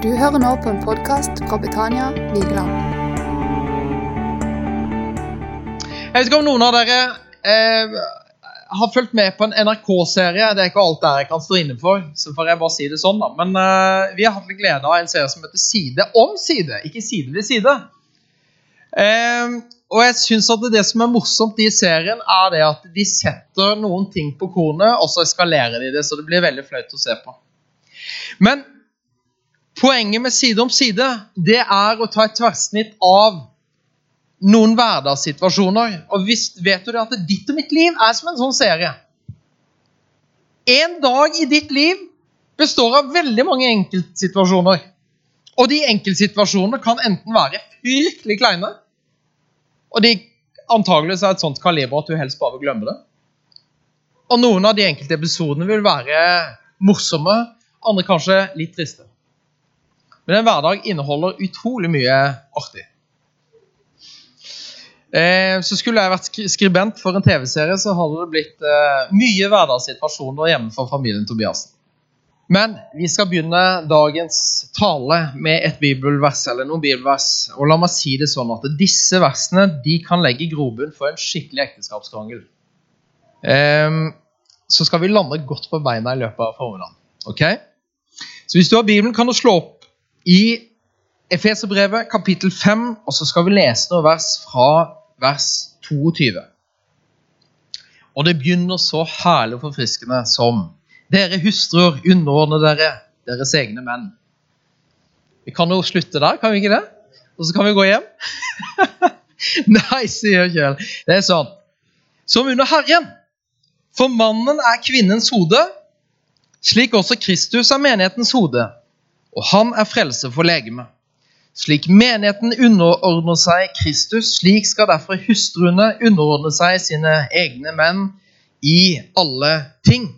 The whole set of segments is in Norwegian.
Du hører nå på en podkast fra Betania Vigeland. Jeg vet ikke om noen av dere eh, har fulgt med på en NRK-serie. Det er ikke alt der jeg kan stå inne for, så får jeg bare si det sånn, da. Men eh, vi har hatt litt glede av en serie som heter Side om side, ikke side ved side. Eh, og jeg synes at det som er morsomt i serien, er det at de setter noen ting på kornet, og så eskalerer de det, så det blir veldig flaut å se på. Men Poenget med Side om side det er å ta et tverrsnitt av noen hverdagssituasjoner. Og visst vet du det at ditt og mitt liv er som en sånn serie. En dag i ditt liv består av veldig mange enkeltsituasjoner. Og de enkeltsituasjonene kan enten være fryktelig kleine, og de antageligvis er et sånt kaliber at du helst bare vil glemme det. Og noen av de enkelte episodene vil være morsomme, andre kanskje litt triste. Men en hverdag inneholder utrolig mye artig. Eh, så Skulle jeg vært skribent for en TV-serie, så hadde det blitt eh, mye hverdagssituasjoner hjemme for familien Tobiassen. Men vi skal begynne dagens tale med et bibelvers, eller noen bibelvers. Og la meg si det sånn at disse versene de kan legge grobunn for en skikkelig ekteskapskrangel. Eh, så skal vi lande godt på beina i løpet av formiddagen. Okay? Så hvis du har Bibelen, kan du slå opp i Efeserbrevet kapittel 5, og så skal vi lese noen vers fra vers 22. Og det begynner så herlig og forfriskende som Dere hustruer, underordne dere deres egne menn. Vi kan jo slutte der, kan vi ikke det? Og så kan vi gå hjem? Nei, sier Kjell. Det er sånn. Som under Herren. For mannen er kvinnens hode, slik også Kristus er menighetens hode og han er frelse for legemet. Slik menigheten underordner seg Kristus, slik skal derfor hustruene underordne seg sine egne menn i alle ting.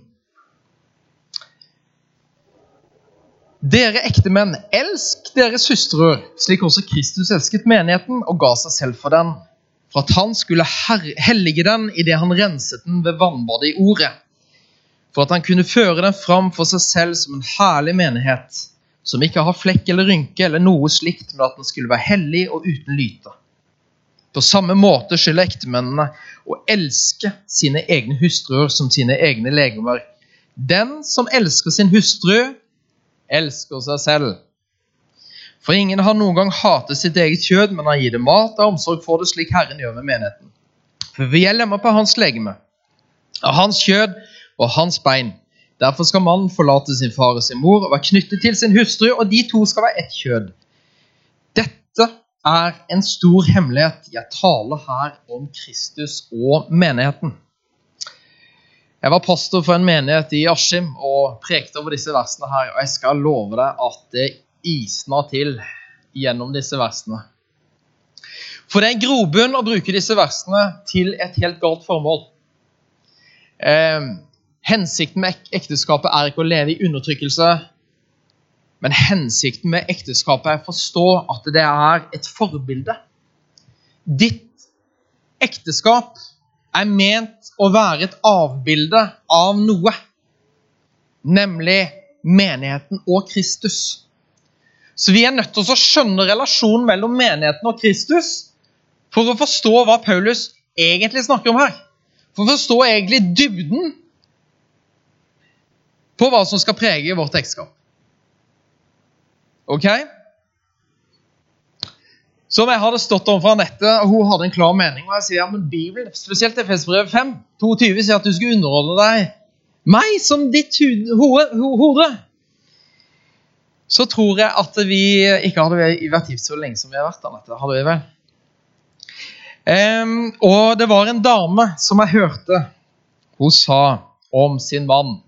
Dere ektemenn, elsk deres hustruer, slik også Kristus elsket menigheten og ga seg selv for den, for at han skulle hellige den idet han renset den ved vannbadet i ordet, for at han kunne føre den fram for seg selv som en herlig menighet som ikke har flekk eller rynke eller noe slikt, men at den skulle være hellig og uten lyte. På samme måte skylder ektemennene å elske sine egne hustruer som sine egne legemer. Den som elsker sin hustru, elsker seg selv. For ingen har noen gang hatet sitt eget kjød, men han gir det mat og omsorg for det, slik Herren gjør med menigheten. For vi er lemmer på hans legeme, av hans kjød og hans bein. Derfor skal mannen forlate sin far og sin mor og være knyttet til sin hustru, og de to skal være ett kjød. Dette er en stor hemmelighet. Jeg taler her om Kristus og menigheten. Jeg var pastor for en menighet i Askim og prekte over disse versene her. Og jeg skal love deg at det isna til gjennom disse versene. For det er grobunn å bruke disse versene til et helt galt formål. Eh, Hensikten med ekteskapet er ikke å leve i undertrykkelse, men hensikten med ekteskapet er å forstå at det er et forbilde. Ditt ekteskap er ment å være et avbilde av noe, nemlig menigheten og Kristus. Så vi er nødt til å skjønne relasjonen mellom menigheten og Kristus for å forstå hva Paulus egentlig snakker om her. For å forstå egentlig dybden på hva som skal prege vårt ekteskap. Ok? Som jeg hadde stått overfor Anette, og hun hadde en klar mening. og jeg sier, ja, men Bibelen, Spesielt Efesbrevet 5, 22 sier at du skal underordne deg meg som ditt hode. Så tror jeg at vi ikke hadde vært gift så lenge som vi har vært. Anette, hadde vi vel? Um, og det var en dame som jeg hørte hun sa om sin mann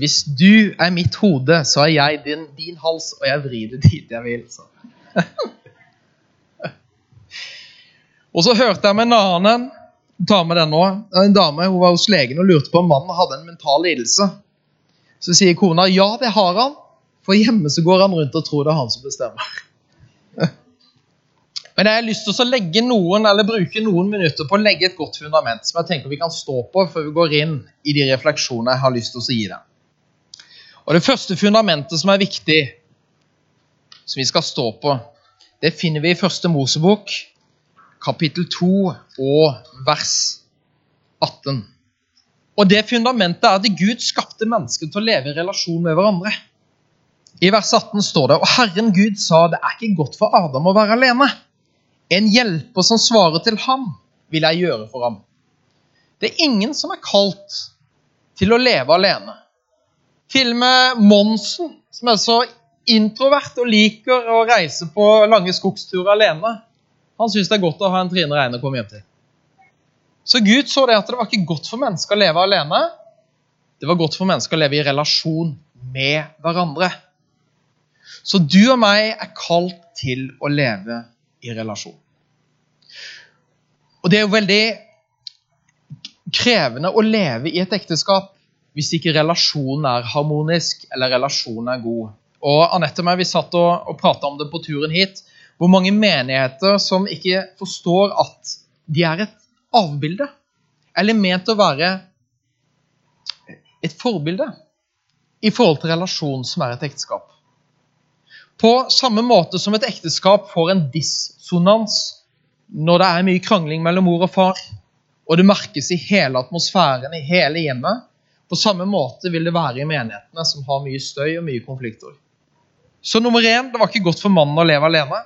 hvis du er mitt hode, så er jeg din, din hals, og jeg vrir det dit jeg vil. Så. og så hørte jeg med en annen ta med den nå, en dame hun var hos legen og lurte på om mannen hadde en mental lidelse. Så sier kona ja, det har han, for hjemme så går han rundt og tror det er han som bestemmer. Men jeg har lyst til å legge noen, eller bruke noen minutter på å legge et godt fundament som jeg tenker vi kan stå på før vi går inn i de refleksjonene jeg har lyst til å gi deg. Og Det første fundamentet som er viktig, som vi skal stå på, det finner vi i Første Mosebok, kapittel 2 og vers 18. Og det fundamentet er at Gud skapte mennesker til å leve i relasjon med hverandre. I vers 18 står det og Herren Gud sa det er ikke godt for Adam å være alene. En hjelper som svarer til ham, vil jeg gjøre for ham. Det er ingen som er kalt til å leve alene. Til og med Monsen, som er så introvert og liker å reise på lange skogsturer alene, han syns det er godt å ha en Trine Reine å komme hjem til. Så Gud så det at det var ikke godt for mennesker å leve alene. Det var godt for mennesker å leve i relasjon med hverandre. Så du og meg er kalt til å leve i relasjon. Og det er jo veldig krevende å leve i et ekteskap hvis ikke relasjonen er harmonisk eller relasjonen er god. Og Anette og meg vi satt og, og prata om det på turen hit. Hvor mange menigheter som ikke forstår at de er et avbilde. Eller ment å være et forbilde i forhold til relasjonen som er et ekteskap. På samme måte som et ekteskap får en dissonans når det er mye krangling mellom mor og far, og det merkes i hele atmosfæren, i hele hjemmet, på samme måte vil det være i menighetene som har mye støy og mye konflikter. Så nummer én det var ikke godt for mannen å leve alene.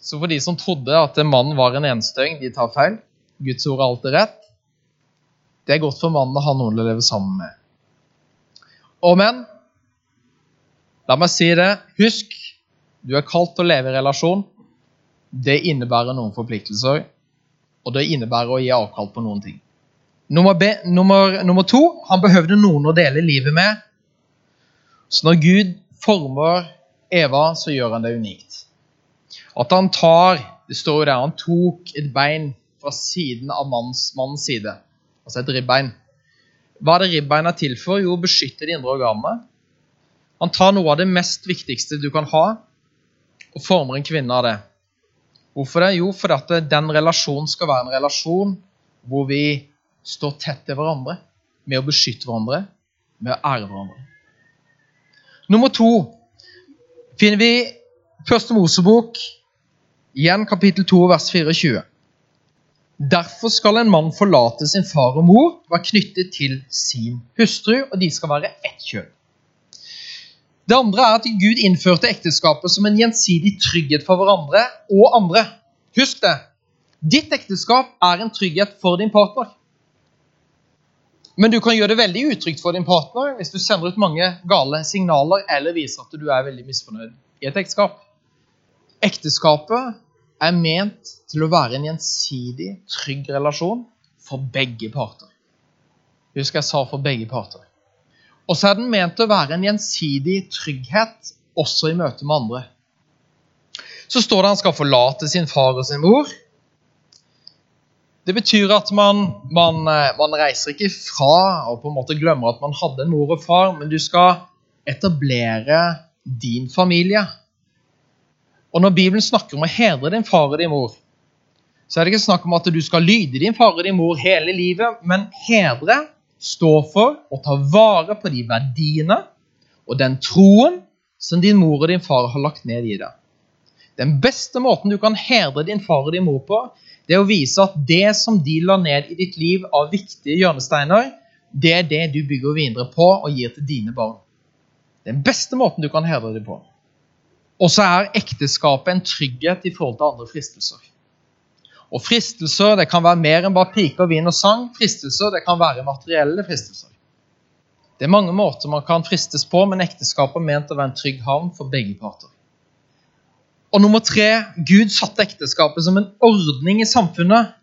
Så for de som trodde at mannen var en enstøing, de tar feil. Guds ord er alltid rett. Det er godt for mannen å ha noen å leve sammen med. Og men, la meg si det. Husk, du er kalt til å leve i relasjon. Det innebærer noen forpliktelser, og det innebærer å gi avkall på noen ting. Nummer, B, nummer, nummer to han behøvde noen å dele livet med. Så når Gud former Eva, så gjør han det unikt. At han tar Det står jo der han tok et bein fra siden av mannens, mannens side. Altså et ribbein. Hva er det ribbeina til for? Jo, beskytte de indre organene. Han tar noe av det mest viktigste du kan ha, og former en kvinne av det. Hvorfor det? Jo, fordi at den relasjonen skal være en relasjon hvor vi står tett til hverandre, med å beskytte hverandre, med å ære hverandre. Nummer to finner vi Første Mosebok Igjen kapittel 2, vers 24. Derfor skal en mann forlate sin far og mor, være knyttet til sin hustru, og de skal være ett kjønn. Det andre er at Gud innførte ekteskapet som en gjensidig trygghet for hverandre og andre. Husk det. Ditt ekteskap er en trygghet for din partner. Men du kan gjøre det veldig utrygt for din partner hvis du sender ut mange gale signaler eller viser at du er veldig misfornøyd i et ekteskap. Ekteskapet er ment til å være en gjensidig, trygg relasjon for begge parter. Husk jeg sa for begge parter. Og så er den ment til å være en gjensidig trygghet også i møte med andre. Så står det han skal forlate sin far og sin mor. Det betyr at man, man, eh, man reiser ikke fra og på en måte glemmer at man hadde en mor og far, men du skal etablere din familie. Og når Bibelen snakker om å hedre din far og din mor, så er det ikke snakk om at du skal lyde din far og din mor hele livet, men hedre står for å ta vare på de verdiene og den troen som din mor og din far har lagt ned i deg. Den beste måten du kan hedre din far og din mor på, det er å vise at det som de la ned i ditt liv av viktige hjørnesteiner, det er det du bygger videre på og gir til dine barn. Den beste måten du kan hedre dem på. Og så er ekteskapet en trygghet i forhold til andre fristelser. Og fristelser det kan være mer enn bare piker, vin og sang. Fristelser det kan være materielle fristelser. Det er mange måter man kan fristes på, men ekteskapet er ment å være en trygg havn for begge parter. Og nummer tre Gud satte ekteskapet som en ordning i samfunnet,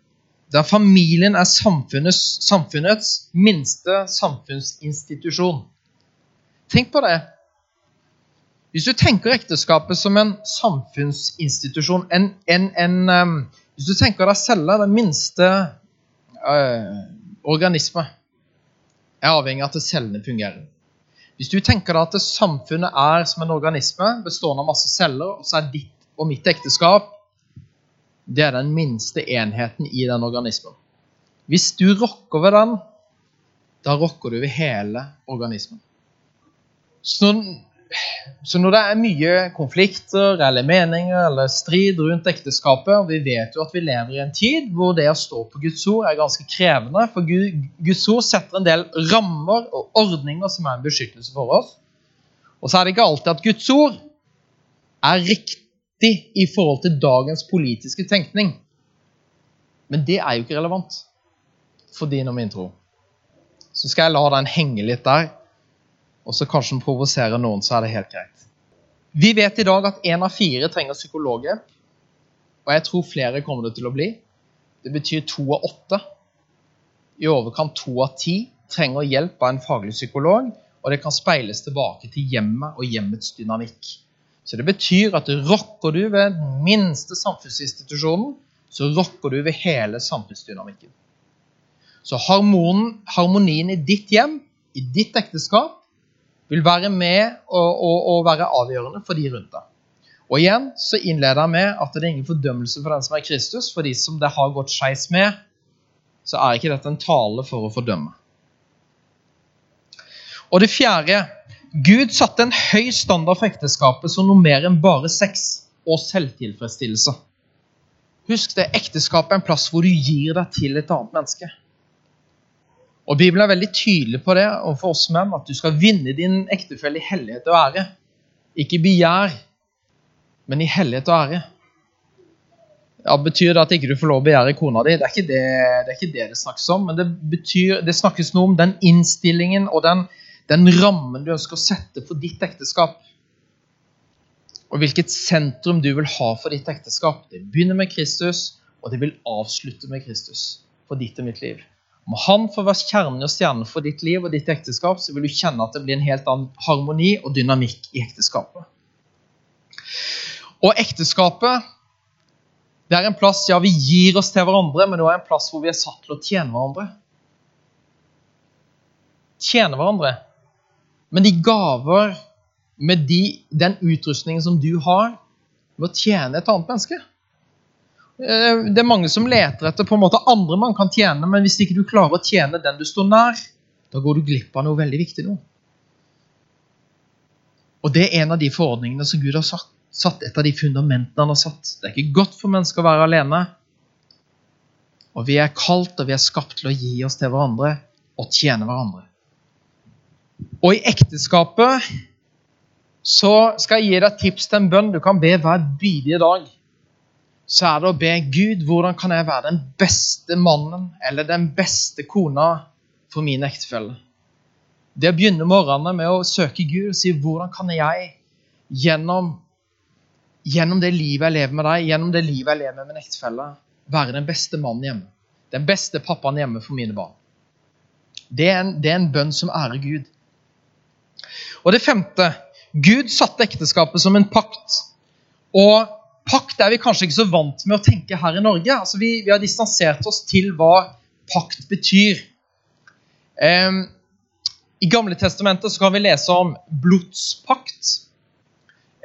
der familien er samfunnets, samfunnets minste samfunnsinstitusjon. Tenk på det. Hvis du tenker ekteskapet som en samfunnsinstitusjon, en, en, en, um, hvis du tenker deg selv den minste uh, organisme, er avhengig av at cellene fungerer. Hvis du tenker deg at samfunnet er som en organisme bestående av masse celler, og så er ditt og mitt ekteskap det er den minste enheten i den organismen. Hvis du rokker ved den, da rokker du ved hele organismen. Så så når det er mye konflikter eller meninger eller strid rundt ekteskapet, og vi vet jo at vi lever i en tid hvor det å stå på Guds ord er ganske krevende, for Guds ord setter en del rammer og ordninger som er en beskyttelse for oss. Og så er det ikke alltid at Guds ord er riktig i forhold til dagens politiske tenkning. Men det er jo ikke relevant for din og min tro. Så skal jeg la den henge litt der og så kanskje den provoserer noen, så er det helt greit. Vi vet i dag at én av fire trenger psykologer, og jeg tror flere kommer det til å bli. Det betyr to av åtte. I overkant to av ti trenger hjelp av en faglig psykolog, og det kan speiles tilbake til hjemmet og hjemmets dynamikk. Så det betyr at rokker du ved den minste samfunnsinstitusjonen, så rokker du ved hele samfunnsdynamikken. Så harmonien i ditt hjem, i ditt ekteskap, vil være med og være avgjørende for de rundt deg. Og igjen så innleder jeg med at det er ingen fordømmelse for den som er Kristus. For de som det har gått skeis med, så er ikke dette en tale for å fordømme. Og det fjerde Gud satte en høy standard for ekteskapet som noe mer enn bare sex og selvtilfredsstillelse. Husk det, ekteskapet er en plass hvor du gir deg til et annet menneske. Og Bibelen er veldig tydelig på det overfor oss menn, at du skal vinne din ektefelle i hellighet og ære. Ikke begjær, men i hellighet og ære. Ja, Betyr det at ikke du får lov å begjære kona di? Det er ikke det det, er ikke det, det snakkes om. Men det, betyr, det snakkes noe om den innstillingen og den, den rammen du ønsker å sette for ditt ekteskap. Og hvilket sentrum du vil ha for ditt ekteskap. Det begynner med Kristus, og det vil avslutte med Kristus for ditt og mitt liv. Om han får være kjernen og stjernen for ditt liv og ditt ekteskap, så vil du kjenne at det blir en helt annen harmoni og dynamikk i ekteskapet. Og ekteskapet det er en plass ja, vi gir oss til hverandre, men det er en plass hvor vi er satt til å tjene hverandre. Tjene hverandre. Men de gaver med de, den utrustningen som du har, med å tjene et annet menneske Eh, det er mange som leter etter på en måte andre man kan tjene, men hvis ikke du klarer å tjene den du står nær, da går du glipp av noe veldig viktig nå. Og Det er en av de forordningene som Gud har satt, satt et av de fundamentene han har satt. Det er ikke godt for mennesker å være alene. Og vi er kalt og vi er skapt til å gi oss til hverandre og tjene hverandre. Og i ekteskapet så skal jeg gi deg tips til en bønn du kan be hver bidige dag så er det å be Gud hvordan kan jeg være den beste mannen eller den beste kona for min ektefelle. Det å begynne morgenene med å søke Gud og si hvordan kan jeg gjennom, gjennom det livet jeg lever med deg, gjennom det livet jeg lever med min ektefelle, være den beste mannen hjemme. Den beste pappaen hjemme for mine barn. Det er, en, det er en bønn som ærer Gud. Og det femte Gud satte ekteskapet som en pakt. Og Pakt er vi kanskje ikke så vant med å tenke her i Norge. Altså, vi, vi har distansert oss til hva pakt betyr. Um, I Gamle testamentet så kan vi lese om blodspakt.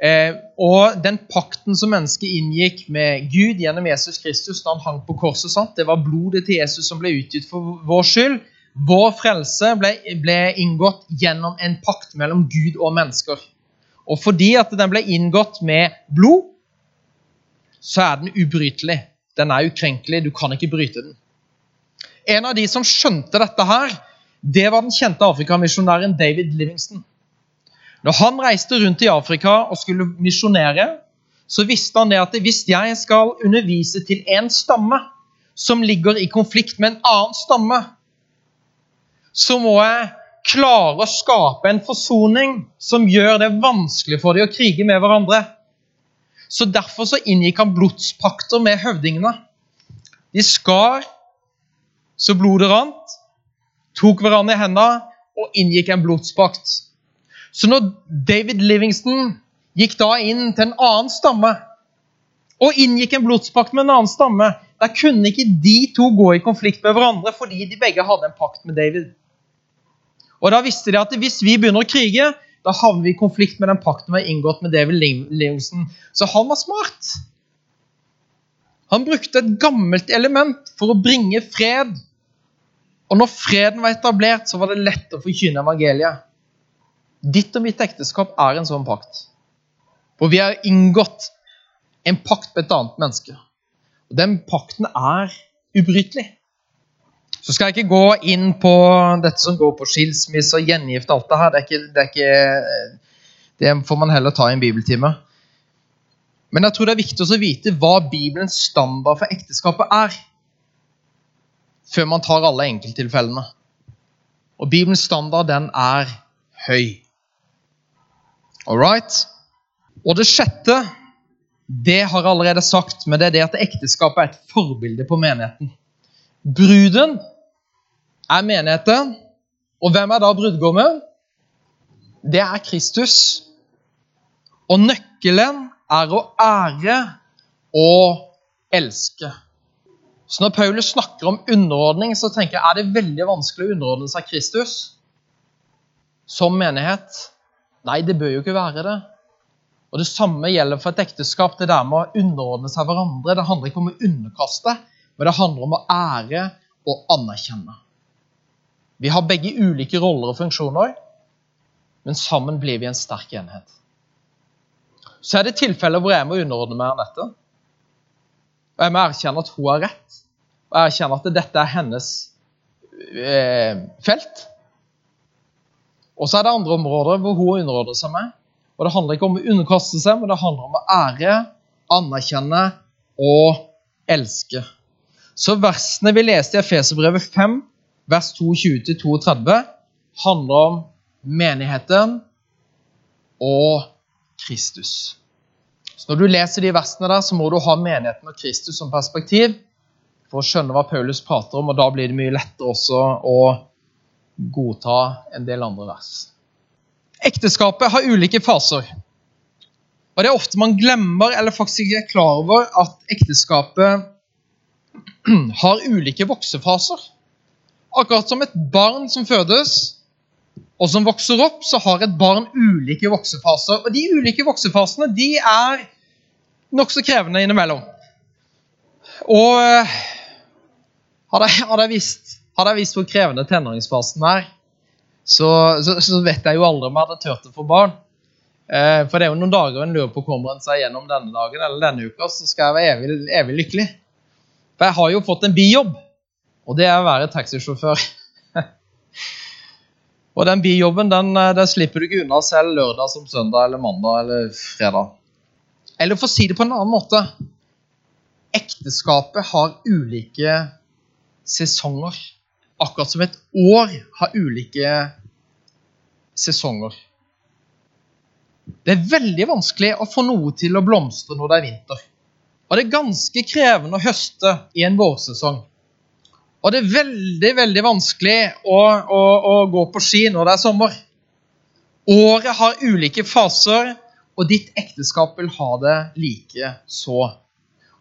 Eh, og den pakten som mennesket inngikk med Gud gjennom Jesus Kristus da han hang på korset, sant? det var blodet til Jesus som ble utgitt for vår skyld. Vår frelse ble, ble inngått gjennom en pakt mellom Gud og mennesker. Og fordi at den ble inngått med blod, så er den ubrytelig. Den er ukrenkelig. Du kan ikke bryte den. En av de som skjønte dette her, det var den kjente afrikamisjonæren David Livingston. Når han reiste rundt i Afrika og skulle misjonere, så visste han det at hvis jeg skal undervise til en stamme som ligger i konflikt med en annen stamme, så må jeg klare å skape en forsoning som gjør det vanskelig for dem å krige med hverandre. Så Derfor så inngikk han blodspakter med høvdingene. De skar så blodet rant, tok hverandre i hendene og inngikk en blodspakt. Så når David Livingston gikk da inn til en annen stamme og inngikk en blodspakt med en annen stamme, da kunne ikke de to gå i konflikt med hverandre fordi de begge hadde en pakt med David. Og Da visste de at hvis vi begynner å krige, da havner vi i konflikt med den pakten vi har inngått med David Livingston. Så han var smart. Han brukte et gammelt element for å bringe fred. Og når freden var etablert, så var det lett å forkynne evangeliet. Ditt og mitt ekteskap er en sånn pakt. For vi har inngått en pakt med et annet menneske. Og Den pakten er ubrytelig. Så skal jeg ikke gå inn på dette som går på skilsmisse og gjengift. og alt Det her. Det, ikke, det, ikke, det får man heller ta i en bibeltime. Men jeg tror det er viktig å vite hva Bibelens standard for ekteskapet er, før man tar alle enkelttilfellene. Og Bibelens standard, den er høy. All right? Og det sjette, det har jeg allerede sagt, men det er det at ekteskapet er et forbilde på menigheten. Bruden er menigheten, og hvem er da brudgommen? Det er Kristus. Og nøkkelen er å ære og elske. Så når Paulus snakker om underordning, så tenker jeg er det veldig vanskelig å underordne seg Kristus som menighet. Nei, det bør jo ikke være det. Og Det samme gjelder for et ekteskap. Det der med å underordne seg hverandre. Det handler ikke om å underkaste, men det handler om å ære og anerkjenne. Vi har begge ulike roller og funksjoner, men sammen blir vi en sterk enhet. Så er det tilfeller hvor jeg må underordne meg Anette. Og jeg må erkjenne at hun har rett, og jeg erkjenne at dette er hennes eh, felt. Og så er det andre områder hvor hun underordner seg meg. Og det handler ikke om å underkaste seg, men det handler om å ære, anerkjenne og elske. Så versene vi leste i Efeserbrevet 5, vers 22-32, handler om menigheten og Kristus. Så Når du leser de versene der, så må du ha menigheten og Kristus som perspektiv for å skjønne hva Paulus prater om, og da blir det mye lettere også å godta en del andre vers. Ekteskapet har ulike faser. Og Det er ofte man glemmer eller faktisk ikke er klar over at ekteskapet har ulike voksefaser. Akkurat som et barn som fødes, og som vokser opp, så har et barn ulike voksefaser. Og de ulike voksefasene de er nokså krevende innimellom. Og eh, hadde jeg, hadde, jeg visst, hvor krevende tenåringsfasen er, så, så, så, vet jeg jo aldri om jeg hadde turt å få barn. Eh, for det er jo noen dager en lurer på kommer en seg gjennom denne dagen eller denne uka, så skal jeg være evig, evig lykkelig. For jeg har jo fått en bijobb, og det er å være taxisjåfør. Og den bijobben den, eh, den, slipper du ikke unna selv lørdag som søndag eller mandag eller fredag. Eller for å si det på en annen måte Ekteskapet har ulike sesonger. Akkurat som et år har ulike sesonger. Det er veldig vanskelig å få noe til å blomstre når det er vinter. Og det er ganske krevende å høste i en vårsesong. Og det er veldig veldig vanskelig å, å, å, gå på ski når det er sommer. Året har ulike faser, og ditt ekteskap vil ha det like så.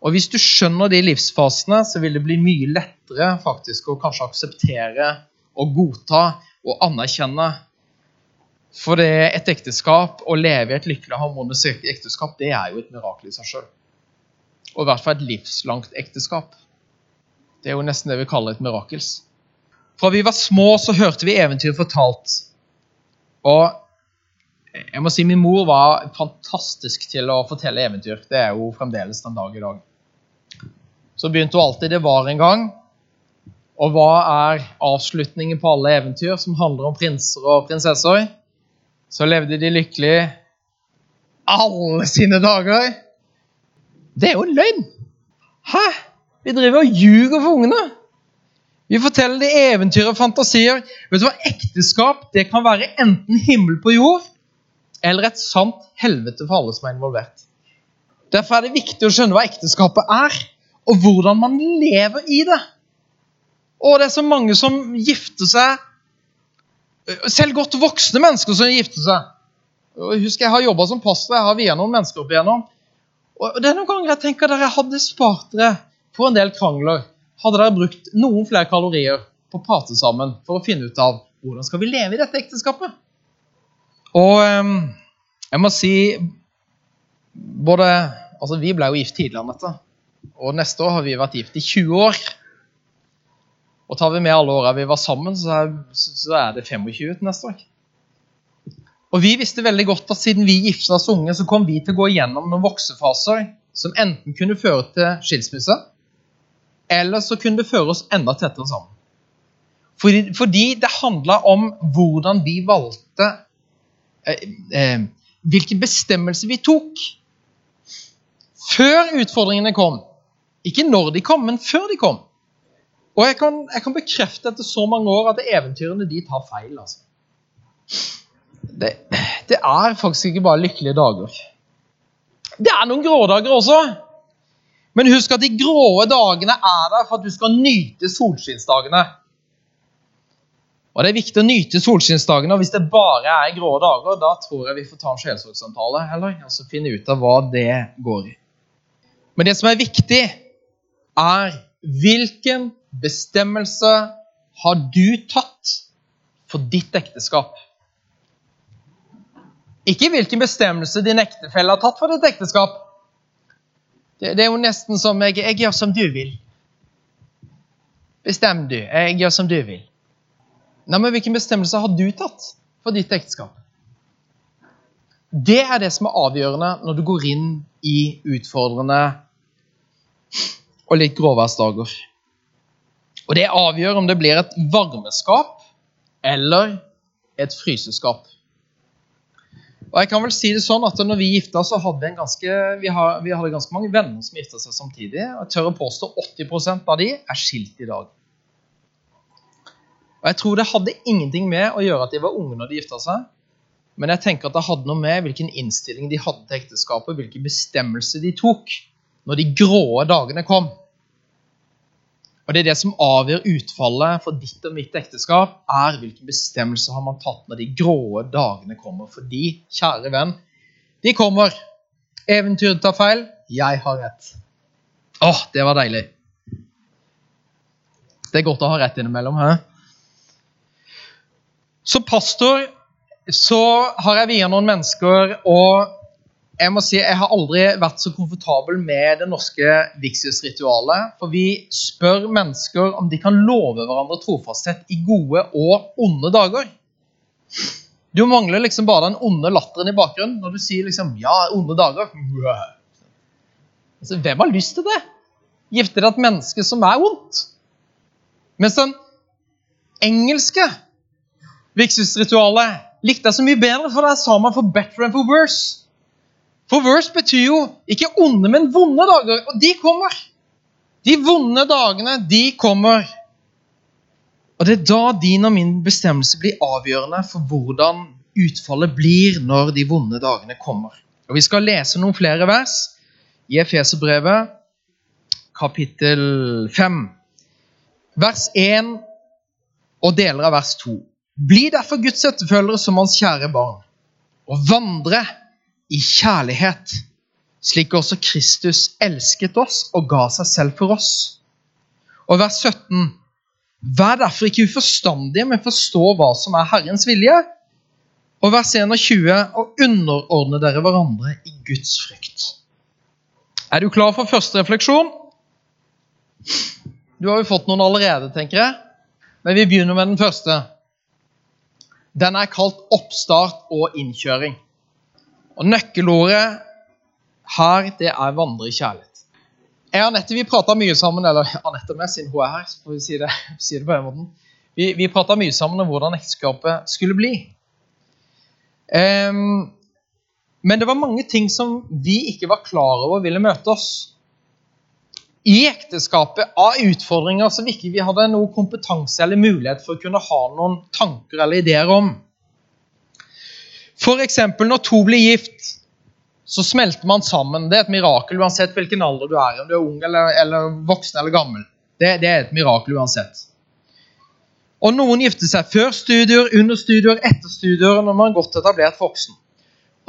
Og Hvis du skjønner de livsfasene, så vil det bli mye lettere faktisk å kanskje akseptere og godta og anerkjenne. For det et ekteskap, å leve i et lykkelig harmonisk ekteskap, det er jo et mirakel i seg sjøl. Og i hvert fall et livslangt ekteskap. Det er jo nesten det vi kaller et mirakels. Fra vi var små, så hørte vi eventyr fortalt. Og jeg må si min mor var fantastisk til å fortelle eventyr. Det er jo fremdeles den dag i dag. Så begynte hun alltid 'Det var en gang'. Og hva er avslutningen på alle eventyr som handler om prinser og prinsesser? Så levde de lykkelig alle sine dager. Det er jo en løgn! Hæ? Vi driver og ljuger for ungene. Vi forteller de eventyr og fantasier. Vet du hva? Ekteskap det kan være enten himmel på jord eller et sant helvete for alle som er involvert. Derfor er det viktig å skjønne hva ekteskapet er, og hvordan man lever i det. Og det er så mange som gifter seg Selv godt voksne mennesker som gifter seg. Husk, Jeg har jobba som pastor, jeg har viet noen mennesker opp igjennom. Og det er noen ganger jeg tenker dere hadde spart dere for en del krangler hadde dere brukt noen flere kalorier på å prate sammen for å finne ut av hvordan skal vi leve i dette ekteskapet. Og ehm, jeg må si både Altså, vi ble jo gift tidligere enn dette. Og neste år har vi vært gift i 20 år. Og tar vi med alle åra vi var sammen, så er, så er det 25 til neste år. Og vi visste veldig godt at siden vi gifta oss unge, så kom vi til å gå igjennom noen voksefaser som enten kunne føre til skilsmisse, eller så kunne det føre oss enda tettere sammen. Fordi, fordi det handla om hvordan vi valgte eh, eh, Hvilken bestemmelse vi tok før utfordringene kom. Ikke når de kom, men før de kom. Og jeg kan, jeg kan bekrefte etter så mange år at eventyrene de tar feil. altså. Det, det, er faktisk ikke bare lykkelige dager. Det er noen grådager også. Men husk at de gråe dagene er der for at du skal nyte solskinnsdagene. Og Det er viktig å nyte solskinnsdagene. og Hvis det bare er grå dager, da tror jeg vi får ta en sjelssorgsamtale heller, altså finne ut av hva det går i. Men det som er viktig, er hvilken bestemmelse har du tatt for ditt ekteskap? Ikke hvilken bestemmelse din ektefelle har tatt for ditt ekteskap. Det, det er jo nesten som jeg, jeg gjør som du vil. Bestem du. Jeg gjør som du vil. Nei, men Hvilken bestemmelse har du tatt for ditt ekteskap? Det er det som er avgjørende når du går inn i utfordrende og litt gråværsdager. Og det avgjør om det blir et varmeskap eller et fryseskap. Og jeg kan vel si det sånn at når vi gifta så hadde vi, ganske, vi, har, vi hadde ganske mange venner som gifta seg samtidig. Og jeg tør å påstå 80% av de er skilt i dag. Og Jeg tror det hadde ingenting med å gjøre at de var unge når de gifta seg. Men jeg tenker at det hadde noe med hvilken innstilling de hadde til ekteskapet, hvilke bestemmelser de tok når de grå dagene kom. Og Det er det som avgjør utfallet for ditt og mitt ekteskap, er hvilke bestemmelser har man tatt når de gråe dagene kommer. Fordi, kjære venn, de kommer. Eventyret tar feil, jeg har rett. Åh, det var deilig. Det er godt å ha rett innimellom. Hæ? Som pastor så har jeg via noen mennesker og jeg må si, jeg har aldri vært så komfortabel med det norske vigselsritualet. For vi spør mennesker om de kan love hverandre trofasthet i gode og onde dager. Du mangler liksom bare den onde latteren i bakgrunnen når du sier liksom, 'ja, onde dager'. Altså, hvem har lyst til det? Gifte deg et menneske som er ondt? Mens den engelske vigselsritualet likte jeg så mye bedre, for der sa man 'for better and for worse'. For verse betyr jo ikke onde, men vonde dager. Og de kommer. De vonde dagene, de kommer. Og det er da din og min bestemmelse blir avgjørende for hvordan utfallet blir når de vonde dagene kommer. Og Vi skal lese noen flere vers i Efeserbrevet, kapittel 5, vers 1 og deler av vers 2. Bli derfor Guds etterfølgere som hans kjære barn, og vandre i kjærlighet, slik også Kristus elsket oss og ga seg selv for oss. Og vers 17.: Vær derfor ikke uforstandige, men forstå hva som er Herrens vilje. Og vers 21.: Og underordne dere hverandre i Guds frykt. Er du klar for første refleksjon? Du har jo fått noen allerede, tenker jeg. Men vi begynner med den første. Den er kalt oppstart og innkjøring. Og nøkkelordet her, det er vandre i kjærlighet. Jeg og Anette vi prata mye sammen, eller Anette med, siden hun er her. får vi si det, si det på den måten. Vi, vi prata mye sammen om hvordan ekteskapet skulle bli. Um, men det var mange ting som vi ikke var klar over ville møte oss. I ekteskapet av utfordringer som ikke vi hadde noe kompetanse eller mulighet for å kunne ha noen tanker eller ideer om. F.eks. når to blir gift, så smelter man sammen. Det er et mirakel uansett hvilken alder du er. Om du er ung eller, eller voksen eller gammel. Det, det, er et mirakel uansett. Og Noen gifter seg før studier, under studier, etter studier, når man er godt etablert voksen.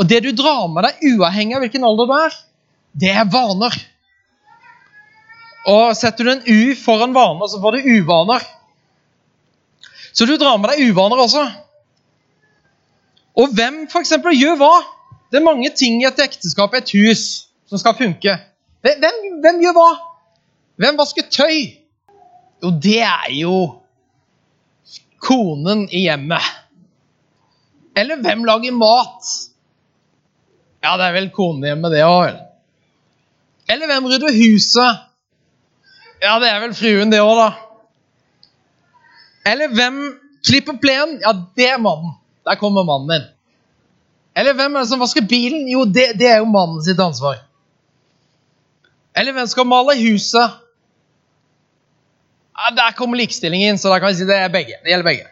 Og Det du drar med deg, uavhengig av hvilken alder du er, det er vaner. Og Setter du en U foran vaner, så får du uvaner. Så du drar med deg uvaner også. Og hvem for eksempel, gjør hva? Det er mange ting i et ekteskap, et hus, som skal funke. Hvem, hvem gjør hva? Hvem vasker tøy? Jo, det er jo konen i hjemmet. Eller hvem lager mat? Ja, det er vel konen i hjemmet, det òg. Eller hvem rydder huset? Ja, det er vel fruen, det òg, da. Eller hvem klipper plenen? Ja, det er mannen. Der kommer mannen din. Eller hvem er det som vasker bilen? Jo, det, det er jo mannen sitt ansvar. Eller hvem skal male huset? Ja, Der kommer likestillingen så da kan vi si det er begge. Det gjelder begge.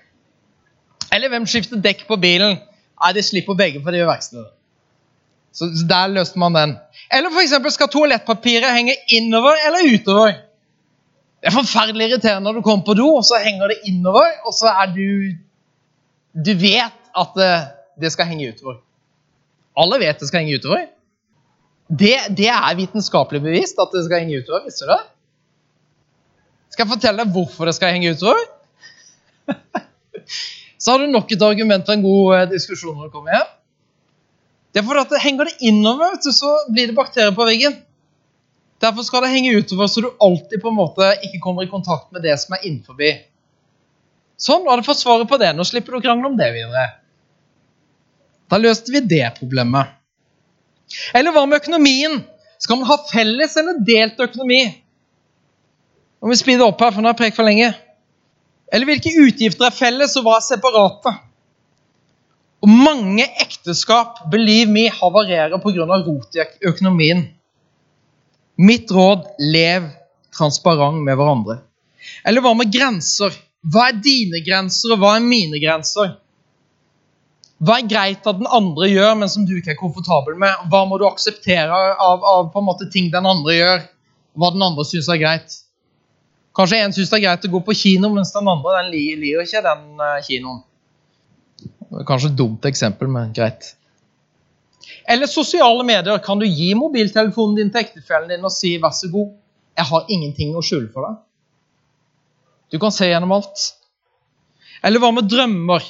Eller hvem skifter dekk på bilen? Nei, det slipper begge, for det gjør verkstedet. Så der løste man den. Eller eksempel, skal toalettpapiret henge innover eller utover? Det er forferdelig irriterende når du kommer på do, og så henger det innover, og så er du Du vet at det, det skal henge utover. Alle vet det skal henge utover. Det, det er vitenskapelig bevist at det skal henge utover. Visste du det? Skal jeg fortelle deg hvorfor det skal henge utover? så har du nok et argument for en god eh, diskusjon når du kommer hjem. Det er for at det Henger det innover, så blir det bakterier på veggen. Derfor skal det henge utover, så du alltid på en måte ikke kommer i kontakt med det som er innenfor. Sånn, nå har du fått svaret på det. Nå slipper du å krangle om det videre. Da løste vi det problemet. Eller hva med økonomien? Skal man ha felles eller delt økonomi? Nå må vi speede opp her, for nå har jeg prekt for lenge. Eller hvilke utgifter er felles, og hva er separate? Og mange ekteskap believe me, havarerer pga. rot i økonomien. Mitt råd lev transparent med hverandre. Eller hva med grenser? Hva er dine grenser, og hva er mine grenser? Hva er greit at den andre gjør, men som du ikke er komfortabel med? Hva må du akseptere av, av på en måte ting den andre gjør, hva den andre syns er greit? Kanskje en syns det er greit å gå på kino, mens den andre den liker ikke den uh, kinoen. Kanskje et dumt eksempel, men greit. Eller sosiale medier. Kan du gi mobiltelefonen din til ektefellen din og si 'vær så god', jeg har ingenting å skjule for deg'? Du kan se gjennom alt. Eller hva med drømmer?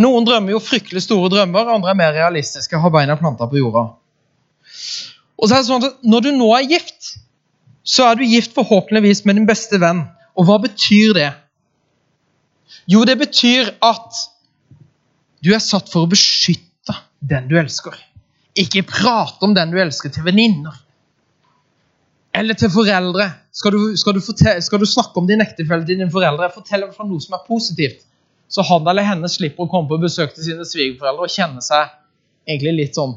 Noen drømmer jo fryktelig store drømmer, andre er mer realistiske, har beina planta på jorda. Og så er det sånn at Når du nå er gift, så er du gift forhåpentligvis med din beste venn. Og hva betyr det? Jo, det betyr at du er satt for å beskytte den du elsker. Ikke prate om den du elsker, til venninner. Eller til foreldre. Skal du, skal, du fortelle, skal du, snakke om din ektefelle til dine foreldre, fortell dem noe som er positivt. Så han eller henne slipper å komme på besøk til sine svigerforeldre og kjenne seg egentlig litt sånn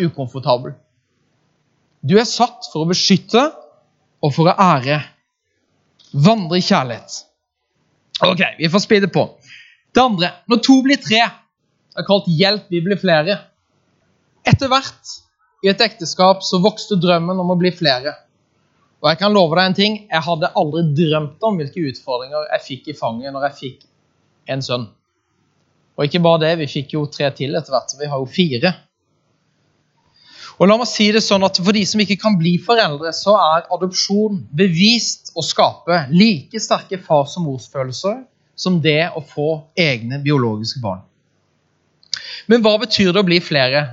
ukomfortabel. Du er satt for å beskytte og for å ære. Vandre i kjærlighet. Ok, vi får speede på. Det andre når to blir tre, det er kalt 'Hjelp, vi blir flere'. Etter hvert i et ekteskap så vokste drømmen om å bli flere. Og jeg kan love deg en ting, jeg hadde aldri drømt om hvilke utfordringer jeg fikk i fanget når jeg fikk en sønn. Og ikke bare det, vi fikk jo tre til etter hvert, vi har jo fire. Og la meg si det sånn at For de som ikke kan bli foreldre, så er adopsjon bevist å skape like sterke fars- og morsfølelser som det å få egne biologiske barn. Men hva betyr det å bli flere?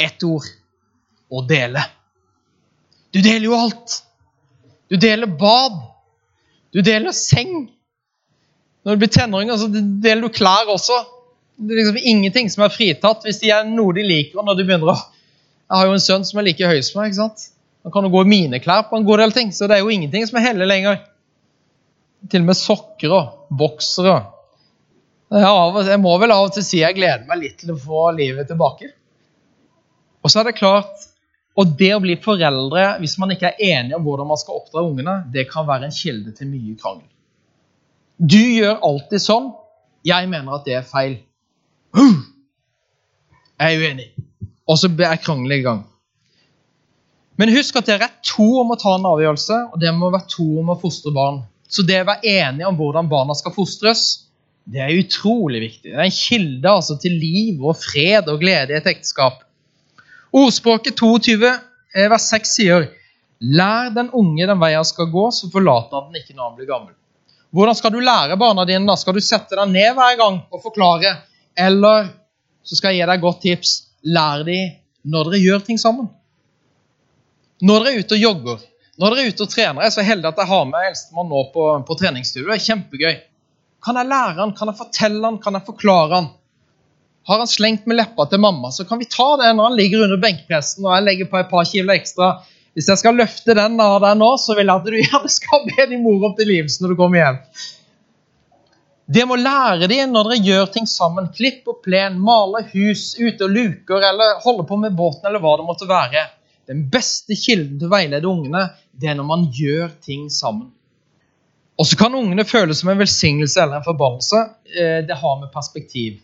Ett ord å dele. Du deler jo alt. Du deler bad. Du deler seng. Når du blir tenåring, så deler du klær også. Det er liksom ingenting som er fritatt hvis de er noe de liker. når de begynner å... Jeg har jo en sønn som er like høy som meg. ikke sant? Han kan jo gå i mine klær på en god del ting, så det er jo ingenting som er hellig lenger. Til og med sokker og boksere jeg må vel av og til si jeg gleder meg litt til å få livet tilbake. Og så er det klart og det å bli foreldre hvis man ikke er enig om hvordan man skal oppdra ungene, det kan være en kilde til mye krangel. Du gjør alltid sånn. Jeg mener at det er feil. Jeg er uenig. Og så blir jeg krangelen i gang. Men husk at dere er to om å ta en avgjørelse, og dere må være to om å fostre barn. Så det å være enige om hvordan barna skal fostres, det er utrolig viktig. Det er en kilde altså, til liv og fred og glede i et ekteskap. Ordspråket 22 eh, vers 6 sier Lær den unge den veien skal gå, så forlater han den ikke når han blir gammel. Hvordan skal du lære barna dine? da? Skal du sette deg ned hver gang og forklare? Eller så skal jeg gi deg et godt tips. Lær dem når dere gjør ting sammen. Når dere er ute og jogger, når dere er ute og trener. Jeg er så heldig at jeg har med eldstemann nå på, på treningsstudio. Det er kjempegøy. Kan jeg lære han, kan jeg fortelle han, kan jeg forklare han Har han slengt med leppa til mamma, så kan vi ta det når han ligger under benkpressen og jeg legger på et par kilo ekstra. Hvis jeg skal løfte den av deg nå, så vil jeg at du gjerne skal be din mor opp til livs når du kommer hjem. Det må lære dem når dere gjør ting sammen. Klipp og plen, male hus, ute og luker eller holde på med båten eller hva det måtte være. Den beste kilden til å veilede ungene, det er når man gjør ting sammen. Og så kan ungene føles som en velsignelse eller en forbannelse. Eh, det har med perspektiv.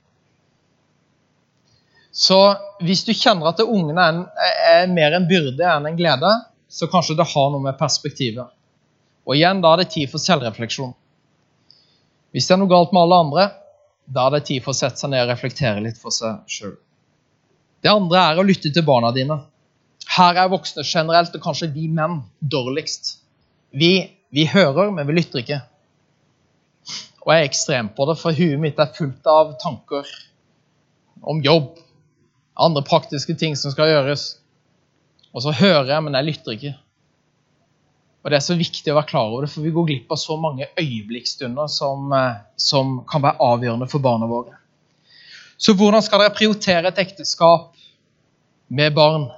Så hvis du kjenner at ungene er, er mer en byrde enn en glede, så kanskje det har noe med perspektivet. Og igjen, da er det tid for selvrefleksjon. Hvis det er noe galt med alle andre, da er det tid for å sette seg ned og reflektere litt for seg sjøl. Det andre er å lytte til barna dine. Her er voksne generelt, og kanskje vi menn, dårligst. Vi, vi hører, men vi lytter ikke. Og jeg er ekstrem på det, for huet mitt er fullt av tanker om jobb, andre praktiske ting som skal gjøres. Og så hører jeg, men jeg lytter ikke. Og Det er så viktig å være klar over det, for vi går glipp av så mange øyeblikksstunder som, eh, som kan være avgjørende for barna våre. Så hvordan skal dere prioritere et ekteskap med barn?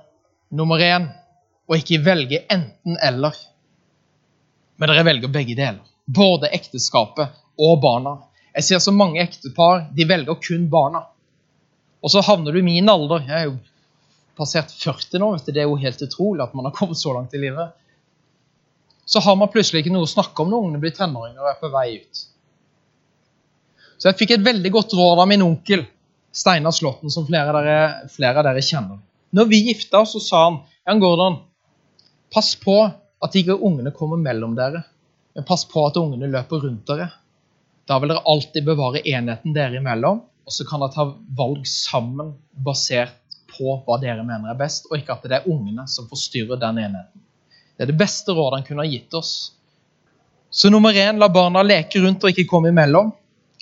Nummer én og ikke velge enten-eller. Men dere velger begge deler. Både ekteskapet og barna. Jeg ser så mange ektepar de velger kun barna. Og så havner du i min alder. Jeg er jo passert 40 nå. Det er jo helt utrolig at man har kommet så langt i livet. Så har man plutselig ikke noe å snakke om når ungene blir tenåringer og er på vei ut. Så jeg fikk et veldig godt råd av min onkel Steinar Slåtten, som flere av, dere, flere av dere kjenner. Når vi gifta oss, så sa han Jan Gordon, pass på at ikke ungene kommer mellom dere. Men pass på at ungene løper rundt dere. Da vil dere alltid bevare enheten dere imellom og så kan dere ta valg sammen basert på hva dere mener er best, og ikke at det er ungene som forstyrrer den enheten. Det er det beste rådet han kunne ha gitt oss. Så nummer én, la barna leke rundt og ikke komme imellom.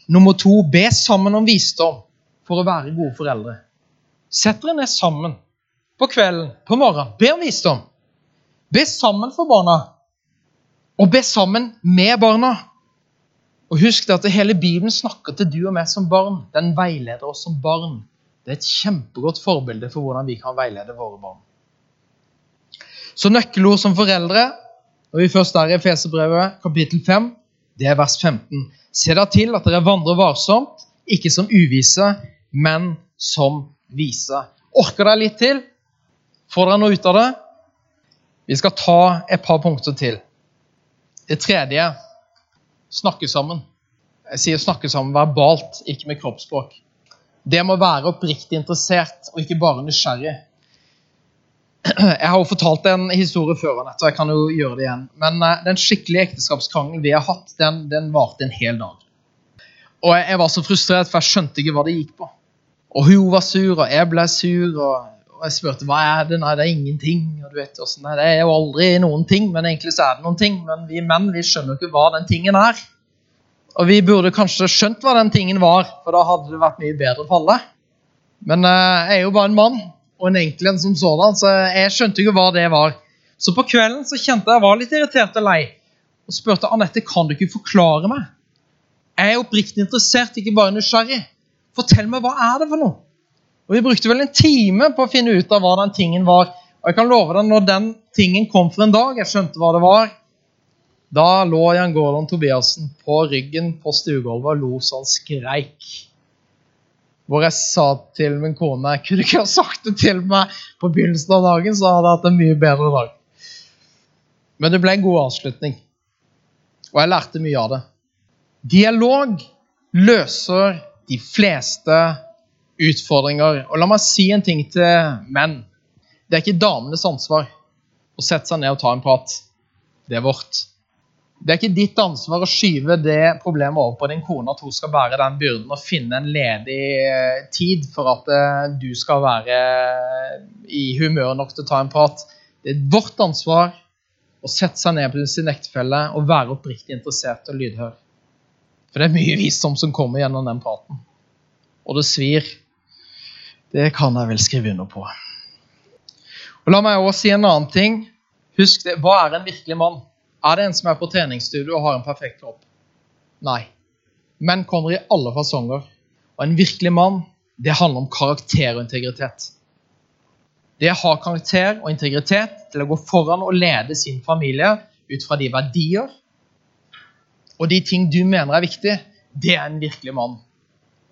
Nummer to, be sammen om visdom for å være gode foreldre. Sett dere ned sammen på kvelden, på morgenen. Be om visdom. Be sammen for barna. Og be sammen med barna. Og husk at hele Bibelen snakker til du og meg som barn. Den veileder oss som barn. Det er et kjempegodt forbilde for hvordan vi kan veilede våre barn. Så nøkkelord som foreldre, når vi først er i Fesebrevet, kapittel 5, det er vers 15. Se da til at dere vandrer varsomt, ikke som uvise, men som vise. Orker dere litt til? Får dere noe ut av det? Vi skal ta et par punkter til. Det tredje snakke sammen. Jeg sier snakke sammen verbalt, ikke med kroppsspråk. Det må være oppriktig interessert og ikke bare nysgjerrig. Jeg har jo fortalt en historie før, Annette, og jeg kan jo gjøre det igjen. Men uh, den skikkelige ekteskapskrangelen vi har hatt, den, den varte en hel dag. Og jeg, jeg, var så frustrert, for jeg skjønte ikke hva det gikk på. Og hun var sur, og jeg ble sur. og, og jeg spurte hva er det Nei, det er ingenting. og du vet hvordan Det er Det er jo aldri noen ting, men egentlig så er det noen ting. Men vi menn vi skjønner ikke hva den tingen er. Og vi burde kanskje skjønt hva den tingen var, for da hadde det vært mye bedre for alle. Men uh, jeg er jo bare en mann, og en enkel en som sådan, så jeg skjønte ikke hva det var. Så på kvelden så kjente jeg var litt irritert og lei, og spurte Anette kan du ikke forklare meg. Jeg er oppriktig interessert, ikke bare nysgjerrig. Fortell meg, hva er det for noe? Og Vi brukte vel en time på å finne ut av hva den tingen var. Og jeg kan love deg, når den tingen kom for en dag, jeg skjønte hva det var, da lå Jan Gordon Tobiassen på ryggen på stuegulvet og lo så han skreik. Hvor jeg sa til min kone jeg kunne ikke ha sagt det til meg på begynnelsen av dagen, så hadde jeg hatt en mye bedre dag. Men det ble en god avslutning, og jeg lærte mye av det. Dialog løser de fleste utfordringer. Og la meg si en ting til menn. Det er ikke damenes ansvar å sette seg ned og ta en prat. Det er vårt. Det er ikke ditt ansvar å skyve det problemet over på din kone, at hun skal bære den byrden og finne en ledig eh, tid for at eh, du skal være i humør nok til å ta en prat. Det er vårt ansvar å sette seg ned på sin ektefelle og være oppriktig interessert og lydhør. For det er mye visdom som kommer gjennom den praten. Og det svir. Det kan jeg vel skrive under på. Og La meg også si en annen ting. Husk det, Hva er en virkelig mann? Er det en som er på treningsstudio og har en perfekt kropp? Nei. Menn kommer i alle fasonger. Og en virkelig mann det handler om karakter og integritet. Det har karakter og integritet til å gå foran og lede sin familie ut fra de verdier og de ting du mener er viktig, det er en virkelig mann.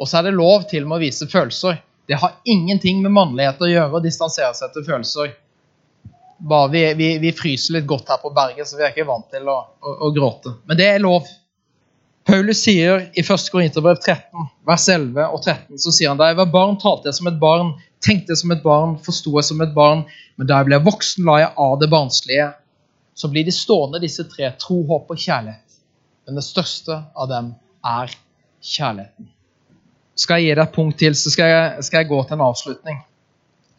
Og så er det lov til med å vise følelser. Det har ingenting med mannlighet å gjøre å distansere seg til følelser. Bare vi, vi, vi, fryser litt godt her på berget, så vi er ikke vant til å, å, å gråte. Men det er lov. Paulus sier i 1. Korinterbrev 13, vers 11 og 13, så sier han da jeg var barn, talte jeg som et barn, tenkte jeg som et barn, forsto jeg som et barn, men da jeg ble voksen, la jeg av det barnslige. Så blir de stående, disse tre, tro, håp og kjærlighet. Men det største av dem er kjærligheten. Skal jeg gi deg et punkt til, så skal jeg, skal jeg gå til en avslutning.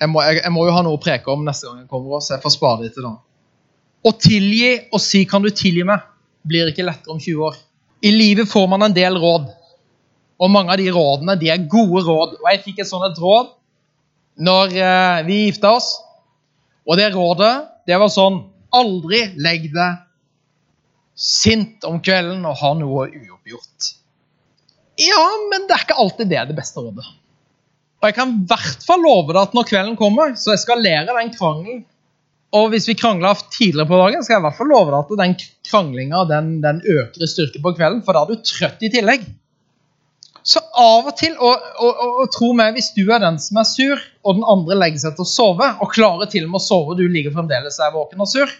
Jeg må, jeg, jeg må, jo ha noe å preke om neste gang jeg kommer, så jeg får spare det til da. Å tilgi og si 'kan du tilgi meg', blir ikke lettere om 20 år. I livet får man en del råd, og mange av de rådene de er gode råd. Og Jeg fikk et sånt et råd når eh, vi gifta oss, og det rådet det var sånn Aldri legg deg sint om kvelden og ha noe uoppgjort. Ja, men det er ikke alltid det er det beste rådet. Og jeg kan i hvert fall love deg at når kvelden kommer, så eskalerer den krangelen. Og hvis vi krangla tidligere på dagen, skal jeg i hvert fall love deg at den kranglinga den, den, øker i styrke på kvelden, for da er du trøtt i tillegg. Så av og til, og, og, og, og tro meg, hvis du er den som er sur, og den andre legger seg til å sove, og klarer til og med å sove, og du ligger fremdeles er våken og sur,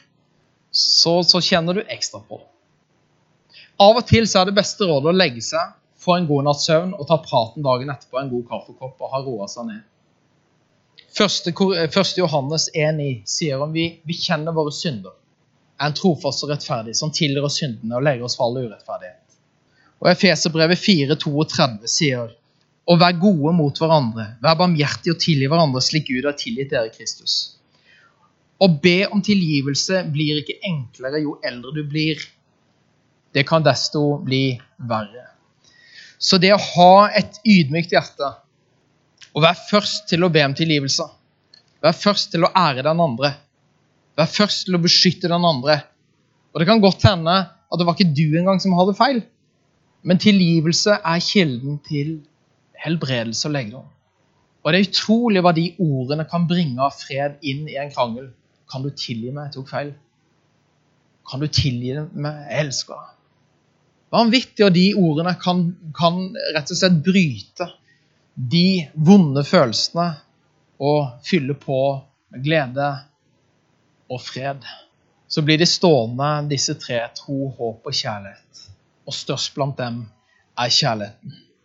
så, så kjenner du ekstra på. Av og til så er det beste rådet å legge seg, få en god natts søvn og ta praten dagen etterpå, en god kaffekopp og ha roa seg ned. 1. Johannes 1,9 sier om vi, vi kjenner våre synder, er en trofast og rettferdig som tilgir oss syndene og legger oss for all urettferdighet. Og Efeserbrevet 4,32 sier og vær gode mot hverandre, vær barmhjertige og tilgi hverandre slik Gud har tilgitt dere Kristus. Å be om tilgivelse blir ikke enklere jo eldre du blir. Det kan desto bli verre. Så det å ha et ydmykt hjerte og være først til å be om tilgivelse, være først til å ære den andre, være først til å beskytte den andre Og det kan godt hende at det var ikke du engang som hadde feil, men tilgivelse er kilden til helbredelse og legedom. Og det er utrolig hva de ordene kan bringe av fred inn i en krangel. Kan du tilgi meg? Jeg tok feil. Kan du tilgi meg? Jeg elsker deg. Vanvittig, og de ordene kan, kan rett og slett bryte de vonde følelsene og fylle på med glede og fred. Så blir de stående, disse tre, tro, håp og kjærlighet. Og størst blant dem er kjærligheten.